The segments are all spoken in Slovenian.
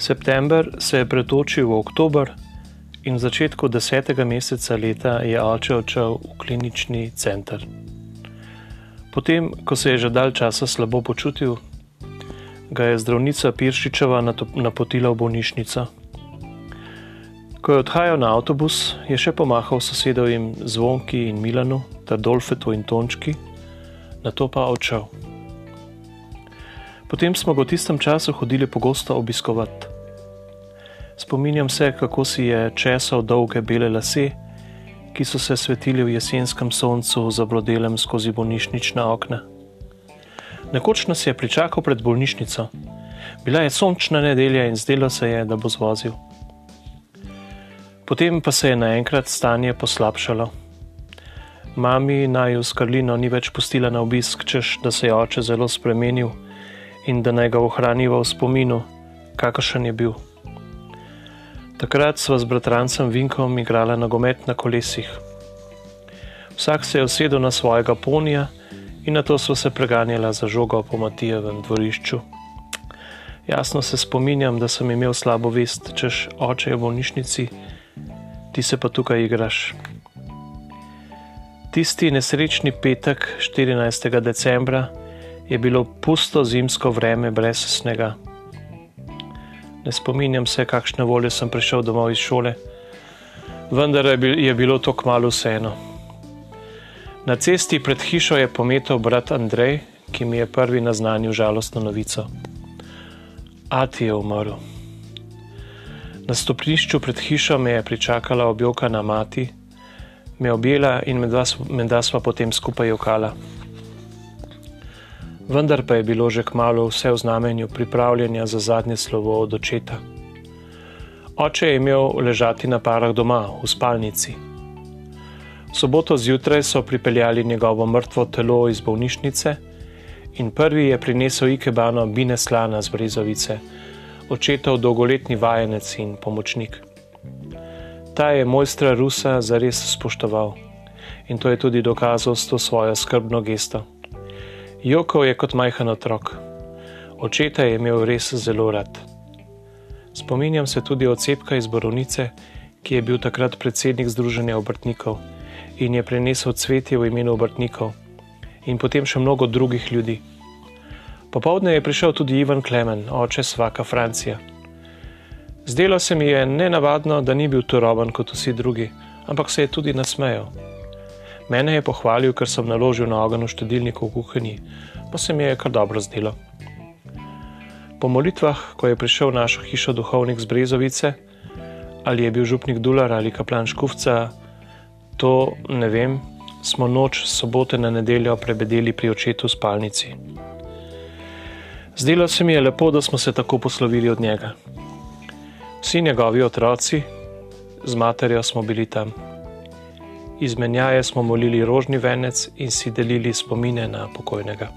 September se je pretočil v oktober in v začetku desetega meseca leta je oče odšel v klinični center. Potem, ko se je že dalj časa slabo počutil, ga je zdravnica Piršičeva napotila v bolnišnico. Ko je odhajal na avtobus, je še pomahal sosedovim zvonki in Milanu, ter Dolfetu in Tončki, na to pa odšel. Potem smo ga v tistem času hodili pogosto obiskovati. Spominjam se, kako si je česal dolge bele lase, ki so se svetili v jesenskem soncu zablodelem skozi bolnišnična okna. Nekoč nas je pričakal pred bolnišnico. Bila je sončna nedelja in zdelo se je, da bo zvozil. Potem pa se je naenkrat stanje poslabšalo. Mami naj v Skarlino ni več pustila na obisk, češ da se je oče zelo spremenil in da naj ga ohraniva v spominu, kakršen je bil. Takrat sva z bratrancem Vinkom igrala nogomet na kolesih. Vsak se je usedel na svojega ponija in na to sva se preganjala za žogo po Matijevem dvorišču. Jasno se spominjam, da sem imel slabo vest, češ oče je v bolnišnici, ti se pa tukaj igraš. Tisti nesrečni petek 14. decembra je bilo pusto zimsko vreme brez snega. Ne spominjam se, kakšne volje sem prišel domov iz šole, vendar je bilo to kmalo vseeno. Na cesti pred hišo je pometel brat Andrej, ki mi je prvi naznanil žalostno novico. Ati je umrl. Na stopnišču pred hišo me je pričakala objokana mati, me objela in med dva sva potem skupaj jokala vendar pa je bilo že kmalo vse v znamenju pripravljanja za zadnje slovo od očeta. Oče je imel ležati na parah doma, v spalnici. V soboto zjutraj so pripeljali njegovo mrtvo telo iz bolnišnice in prvi je prinesel ikebano bine slana z brezovice, očetov dolgoletni vajenec in pomočnik. Ta je mojstra Rusa zares spoštoval in to je tudi dokazal s to svojo skrbno gesto. Jokov je kot majhen otrok. Očeta je imel res zelo rad. Spominjam se tudi odsepka iz Borovnice, ki je bil takrat predsednik Združenja obrtnikov in je prenesel cvetje v imenu obrtnikov in potem še mnogo drugih ljudi. Popovdne je prišel tudi Ivan Klemen, oče svaka Francija. Zdelo se mi je nenavadno, da ni bil turoben kot vsi drugi, ampak se je tudi nasmejal. Mene je pohvalil, ker sem naložil na ogen v štedilniku v kuhinji, pa se mi je kar dobro zdelo. Po molitvah, ko je prišel v našo hišo duhovnik z Brezovice, ali je bil župnik Dular ali kaplan Škufca, to ne vem, smo noč sobote na nedeljo prebedeli pri očetu v spalnici. Zdelo se mi je lepo, da smo se tako poslovili od njega. Vsi njegovi otroci, z materjo smo bili tam izmenjaje smo molili rožni venec in si delili spomine na pokojnega.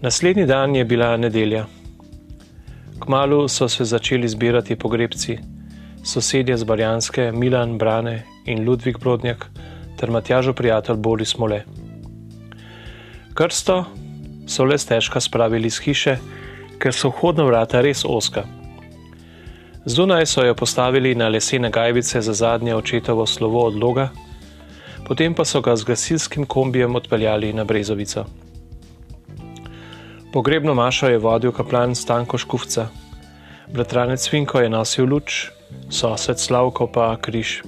Naslednji dan je bila nedelja. Kmalu so se začeli zbirati pogrebci, sosedje z Barjanske, Milan Brane in Ludvik Brodnjak ter Matjažo prijatelj Boris Mole. Krsto so le stežka spravili iz hiše, ker so vhodna vrata res oska. Zunaj so jo postavili na lesene gajbice za zadnje očetovo slovo odloga, potem pa so ga z gasilskim kombijem odpeljali na Brezovico. Pogrebno mašo je vodil kaplan Stanko Škufca, bratranec Vinko je nosil luč, sosed Slavko pa križ.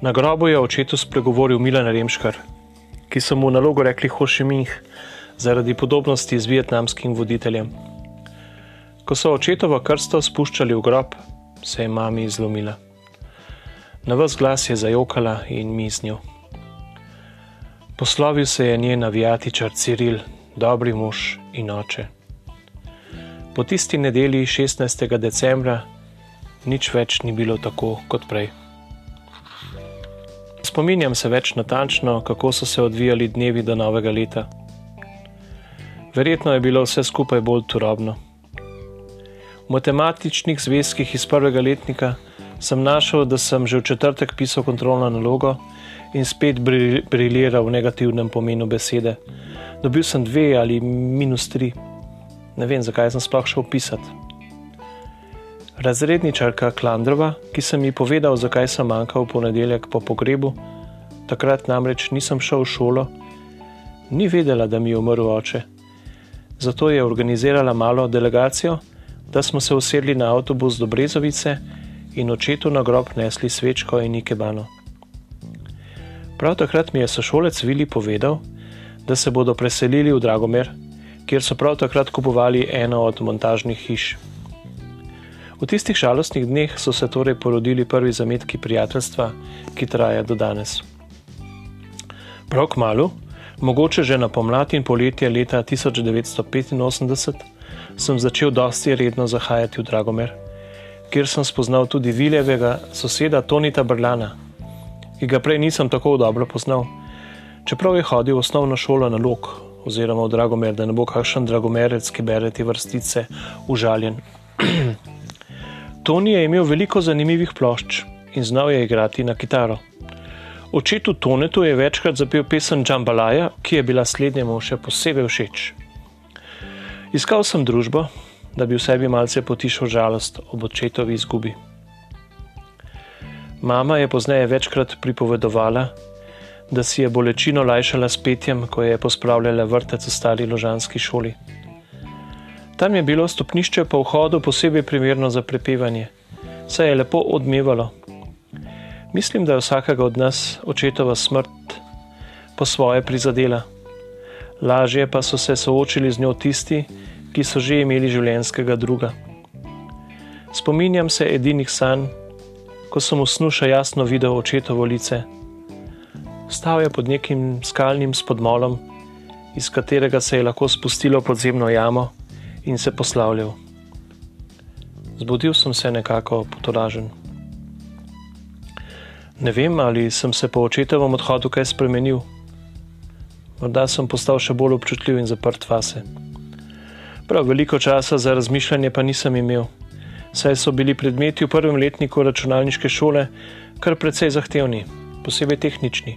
Na grobu je očetu spregovoril Milan Remškar, ki so mu nalogo rekli Hošimih zaradi podobnosti z vietnamskim voditeljem. Ko so očetovo krsto spuščali v grob, se je mami izlomila. Na vas glas je zajokala in mi z njo. Poslovil se je njen avijatičar Ciril, dobri mož in oče. Po tisti nedelji 16. decembra nič več ni bilo tako kot prej. Spominjam se več natančno, kako so se odvijali dnevi do novega leta. Verjetno je bilo vse skupaj bolj turobno matematičnih zvezkih iz prvega letnika sem našel, da sem že v četrtek pisal kontrolno nalogo in spet briljiral v negativnem pomenu besede. Dobil sem dve ali minus tri. Ne vem, zakaj sem sploh šel pisati. Razredničarka Klandrova, ki sem ji povedal, zakaj sem manjkal v ponedeljek po pogrebu, takrat namreč nisem šel v šolo, ni vedela, da mi je umrl oče. Zato je organizirala malo delegacijo, da smo se usedli na avtobus do Brezovice in očetu na grob nesli svečko in ikebano. Prav takrat mi je sošolec Vili povedal, da se bodo preselili v Dragomer, kjer so prav takrat kupovali eno od montažnih hiš. V tistih žalostnih dneh so se torej porodili prvi zametki prijateljstva, ki traja do danes. Prav k malu, mogoče že na pomlad in poletje leta 1985, sem začel dosti redno zahajati v Dragomer, kjer sem spoznal tudi Viljevega soseda Tonita Brlana, ki ga prej nisem tako dobro poznal, čeprav je hodil v osnovno šolo na Lok oziroma v Dragomer, da ne bo kakšen dragomerec, ki bere te vrstice, užaljen. Toni je imel veliko zanimivih plošč in znal je igrati na kitaro. Očetu Tonetu je večkrat zapel pesem Džambalaja, ki je bila slednjemu še posebej všeč. Iskal sem družbo, da bi v sebi malce potišal žalost ob očetovi izgubi. Mama je pozneje večkrat pripovedovala, da si je bolečino lajšala s petjem, ko je pospravljala vrtec v stari ložanski šoli. Tam je bilo stopnišče po vhodu posebej primerno za prepevanje, saj je lepo odmevalo. Mislim, da je vsakega od nas očetova smrt po svoje prizadela. Lažje pa so se soočili z njo tisti, ki so že imeli življenjskega druga. Spominjam se edinih sanj, ko sem v snu še jasno videl očetovo lice. Stal je pod nekim skalnim spodmolom, iz katerega se je lahko spustilo podzemno jamo in se poslavljal. Zbudil sem se nekako potoražen. Ne vem, ali sem se po očetovem odhodu kaj spremenil. Morda sem postal še bolj občutljiv in zaprt vase. Prav veliko časa za razmišljanje pa nisem imel, saj so bili predmeti v prvem letniku računalniške šole kar precej zahtevni, posebej tehnični.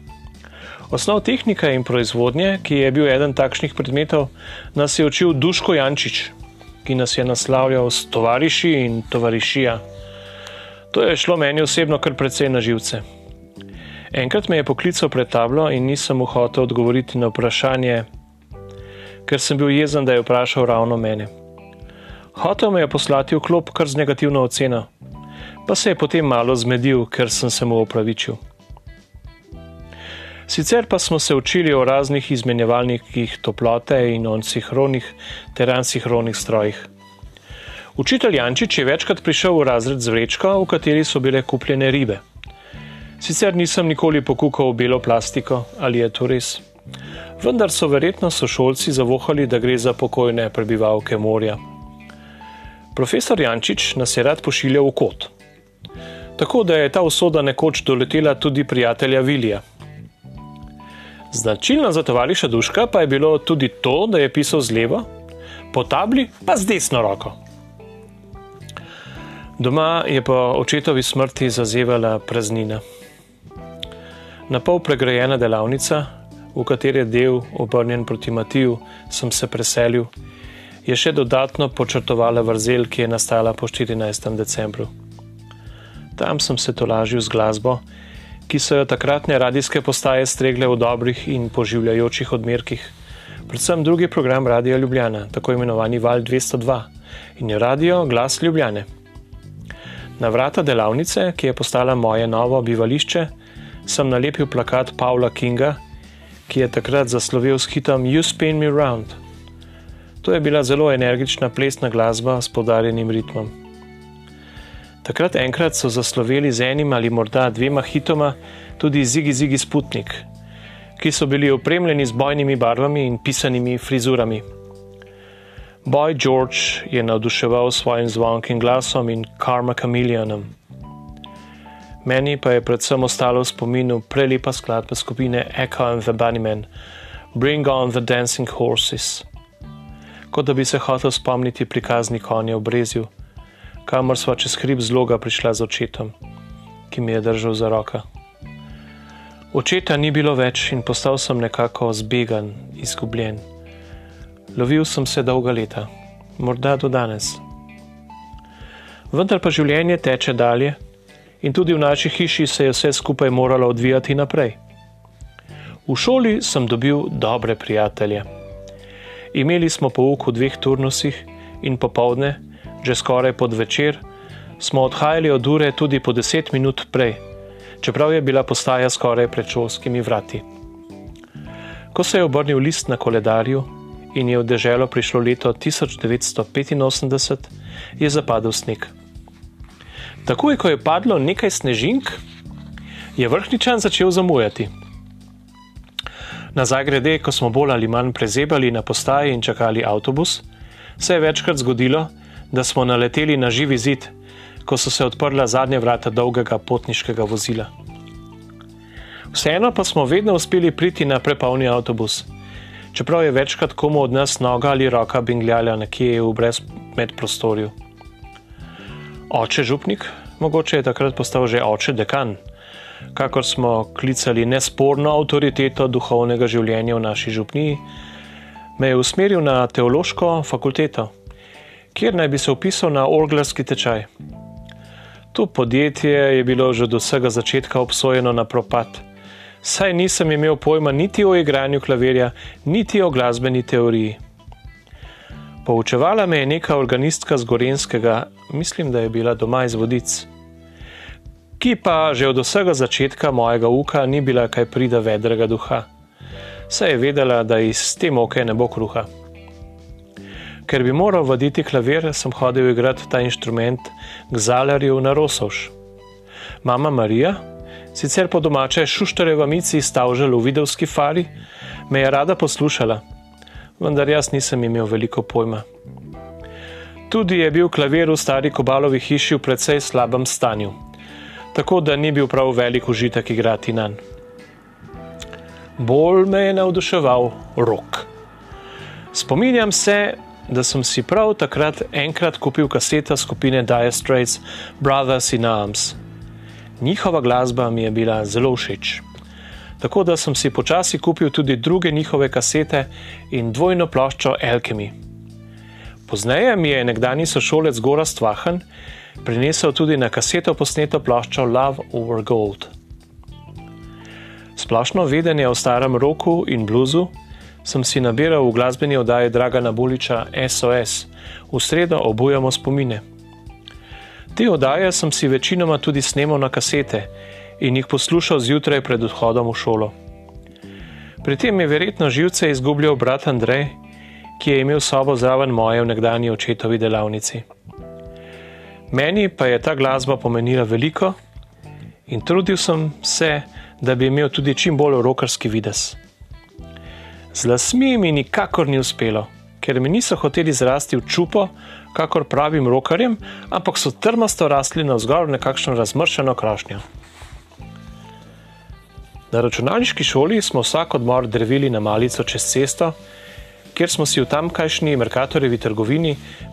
Osnov tehnike in proizvodnje, ki je bil eden takšnih predmetov, nas je učil Duško Jančič, ki nas je naslavljal s tovariši in tovarišija. To je šlo meni osebno kar precej na živce. Enkrat me je poklical pred tablo in nisem mu hotel odgovoriti na vprašanje, ker sem bil jezen, da je vprašal ravno mene. Hotel me je poslati v klop kar z negativno oceno, pa se je potem malo zmedil, ker sem se mu opravičil. Sicer pa smo se učili o raznih izmenjevalnikih toplote in o sinhronih ter ansinhronih strojih. Učitelj Jančič je večkrat prišel v razred z vrečko, v kateri so bile kupljene ribe. Sicer nisem nikoli pokukal v belo plastiko, ali je to res. Vendar so verjetno sošolci zavohali, da gre za pokojne prebivalke morja. Profesor Jančič nas je rad pošiljal v kot. Tako da je ta usoda nekoč doletela tudi prijatelja Vilija. Značilno za tovariša Duška pa je bilo tudi to, da je pisal z levo, po tabli pa z desno roko. Doma je po očetovi smrti zazevala praznina. Na pol pregrajena delavnica, v kateri je del obrnjen proti Matiju, sem se preselil, je še dodatno počrtovala vrzel, ki je nastala po 14. decembru. Tam sem se tolažil z glasbo, ki so jo takratne radijske postaje stregle v dobrih in poživljajočih odmerkih, predvsem drugi program Radia Ljubljana, tako imenovani Val 202 in Radio Glas Ljubljane. Na vrata delavnice, ki je postala moje novo bivališče, sem nalepil plakat Pavla Kinga, ki je takrat zaslovel s hitom You Spin Me Round. To je bila zelo energična plesna glasba s podarjenim ritmom. Takrat enkrat so zasloveli z enim ali morda dvema hitoma tudi Zigi Zigi Sputnik, ki so bili opremljeni z bojnimi barvami in pisanimi frizurami. Boy George je navduševal s svojim zvonkim glasom in karma kameleonom. Meni pa je predvsem ostalo v spominu prelepa skladba skupine Echo and the Bunnymen, Bring on the Dancing Horses. Kot da bi se hotel spomniti prikazni konja v Brezju, kamor sva čez hrib zloga prišla z očetom, ki mi je držal za roka. Očeta ni bilo več in postal sem nekako zbegan, izgubljen. Lovil sem se dolga leta, morda do danes. Vendar pa življenje teče dalje in tudi v naši hiši se je vse skupaj moralo odvijati naprej. V šoli sem dobil dobre prijatelje. Imeli smo pouk v dveh turnusih in popovdne, že skoraj pod večer, smo odhajali od ure tudi po deset minut prej, čeprav je bila postaja skoraj pred šolskimi vrati. Ko se je obrnil list na koledarju in je v deželo prišlo leto 1985, je zapadel sneg. Takoj, ko je padlo nekaj snežink, je vrhničan začel zamujati. Nazaj grede, ko smo bolj ali manj prezebali na postaji in čakali avtobus, se je večkrat zgodilo, da smo naleteli na živi zid, ko so se odprla zadnja vrata dolgega potniškega vozila. Vseeno pa smo vedno uspeli priti na prepolni avtobus, čeprav je večkrat komu od nas noga ali roka bingljala nekje v brezmedprostorju. Oče župnik, mogoče je takrat postal že oče dekan, kakor smo klicali nesporno avtoriteto duhovnega življenja v naši župniji, me je usmeril na teološko fakulteto, kjer naj bi se upisal na orglarski tečaj. To podjetje je bilo že od vsega začetka obsojeno na propad. Saj nisem imel pojma niti o igranju klavirja, niti o glasbeni teoriji. Poučevala me je neka organistka z Gorenskega, mislim, da je bila doma iz vodic, ki pa že od vsega začetka mojega uka ni bila kaj prida vedrega duha. Saj je vedela, da iz te moke ne bo kruha ker bi moral voditi klavir, sem hodil igrati ta inštrument k Zalarju na Rosovš. Mama Marija, sicer po domače šuštareva mici stavžala v vidovski fari, me je rada poslušala, vendar jaz nisem imel veliko pojma. Tudi je bil klavir v stari kobalovi hiši v precej slabem stanju, tako da ni bil prav velik užitek igrati na njega. Bolj me je navduševal rok. Spominjam se, da sem si prav takrat enkrat kupil kaseta skupine Dire Straits Brothers in Arms. Njihova glasba mi je bila zelo všeč. Tako da sem si počasi kupil tudi druge njihove kasete in dvojno ploščo Alchemy. Pozneje mi je nekdani sošolec Gora Stvahan prinesel tudi na kaseto posneto ploščo Love Over Gold. Splošno vedenje o starem roku in bluzu sem si nabiral v glasbeni oddaji Dragana Buliča SOS, v sredo obujamo spomine. Te oddaje sem si večinoma tudi snemal na kasete in jih poslušal zjutraj pred odhodom v šolo. Pri tem je verjetno živce izgubljal brat Andrej, ki je imel sobo zraven moje v nekdanji očetovi delavnici. Meni pa je ta glasba pomenila veliko in trudil sem se, da bi imel tudi čim bolj rokarski videz. Z lasmi mi nikakor ni uspelo, ker mi niso hoteli zrasti v čupo, kakor pravim rokarjem, ampak so trmasto rasli na vzgor nekakšno razmršeno krošnjo. Na računalniški šoli smo vsak odmor drvili na malico čez cesto, kjer smo si v tamkajšnji Merkatorjevi trgovini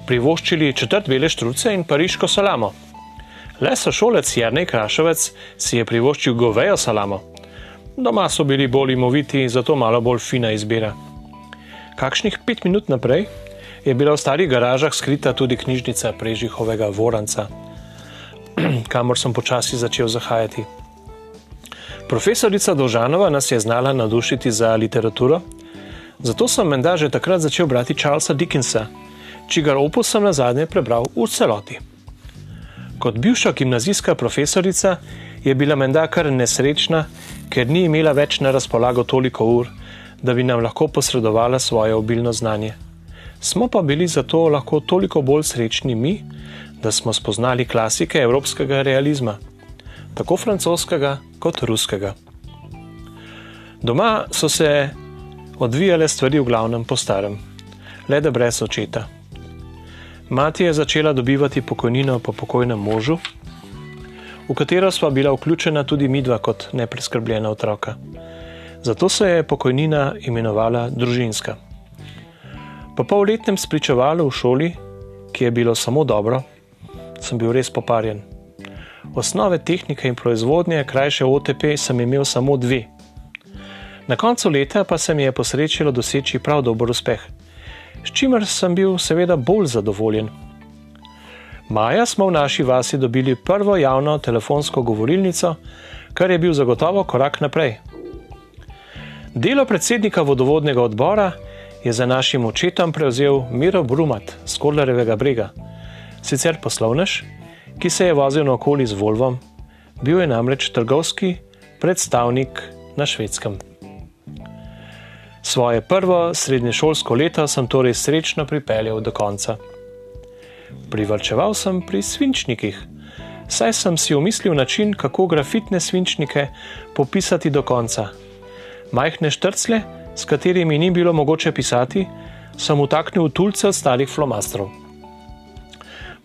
privoščili četrt bele štruce in pariško salamo. Le sošolec Jrnej Krašovec si je privoščil govejo salamo. Doma so bili bolj imoviti zato malo bolj fina izbira. Kakšnih pet minut naprej je bila v starih garažah skrita tudi knjižnica Prežihovega Voranca, kamor sem počasi začel zahajati. Profesorica Dožanova nas je znala navdušiti za literaturo, zato sem menda že takrat začel brati Charlesa Dickensa, čigar opus sem na zadnje prebral v celoti. Kot bivša gimnazijska profesorica je bila menda kar nesrečna, ker ni imela več na razpolago toliko ur, da bi nam lahko posredovala svoje obilno znanje. Smo pa bili zato lahko toliko bolj srečni mi, da smo spoznali klasike evropskega realizma, tako francoskega kot ruskega. Doma so se odvijale stvari v glavnem po starem, le da brez očeta. Mati je začela dobivati pokojnino po pokojnem možu, v katero sva bila vključena tudi midva kot nepreskrbljena otroka. Zato se je pokojnina imenovala družinska. Po polletnem spričevalu v šoli, ki je bilo samo dobro, sem bil res poparjen. Osnove tehnike in proizvodnje, krajše OTP, sem imel samo dve. Na koncu leta pa se mi je posrečilo doseči prav dober uspeh. s čimer sem bil seveda bolj zadovoljen. Maja smo v naši vasi dobili prvo javno telefonsko govorilnico, kar je bil zagotovo korak naprej. Delo predsednika vodovodnega odbora je za našim očetom prevzel Miro Brumat z Kodlarevega brega, sicer poslovnež, ki se je vozil naokoli z Volvom, bil je namreč trgovski predstavnik na švedskem. Svoje prvo srednješolsko leto sem torej srečno pripeljal do konca. Privrčeval sem pri svinčnikih, saj sem si umislil način, kako grafitne svinčnike popisati do konca. Majhne štrcle, s katerimi ni bilo mogoče pisati, sem utaknil tulce ostalih flomastrov.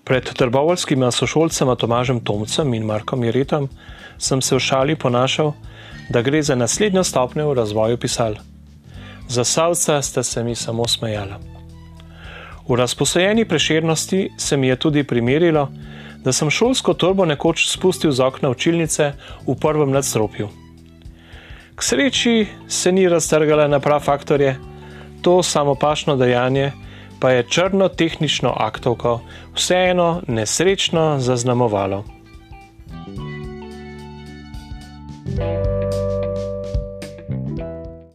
Pred trbovalskima sošolcema Tomažem Tomcem in Markom Jeretom sem se v šali ponašal, da gre za naslednjo stopnjo v razvoju pisal. Za savca sta se mi samo smejala. V razposojeni preširnosti se mi je tudi primerilo, da sem šolsko torbo nekoč spustil z okna učilnice v prvem nadstropju. K sreči se ni raztrgala na prav faktorje, to samopašno dejanje pa je črno tehnično aktovko vseeno nesrečno zaznamovalo.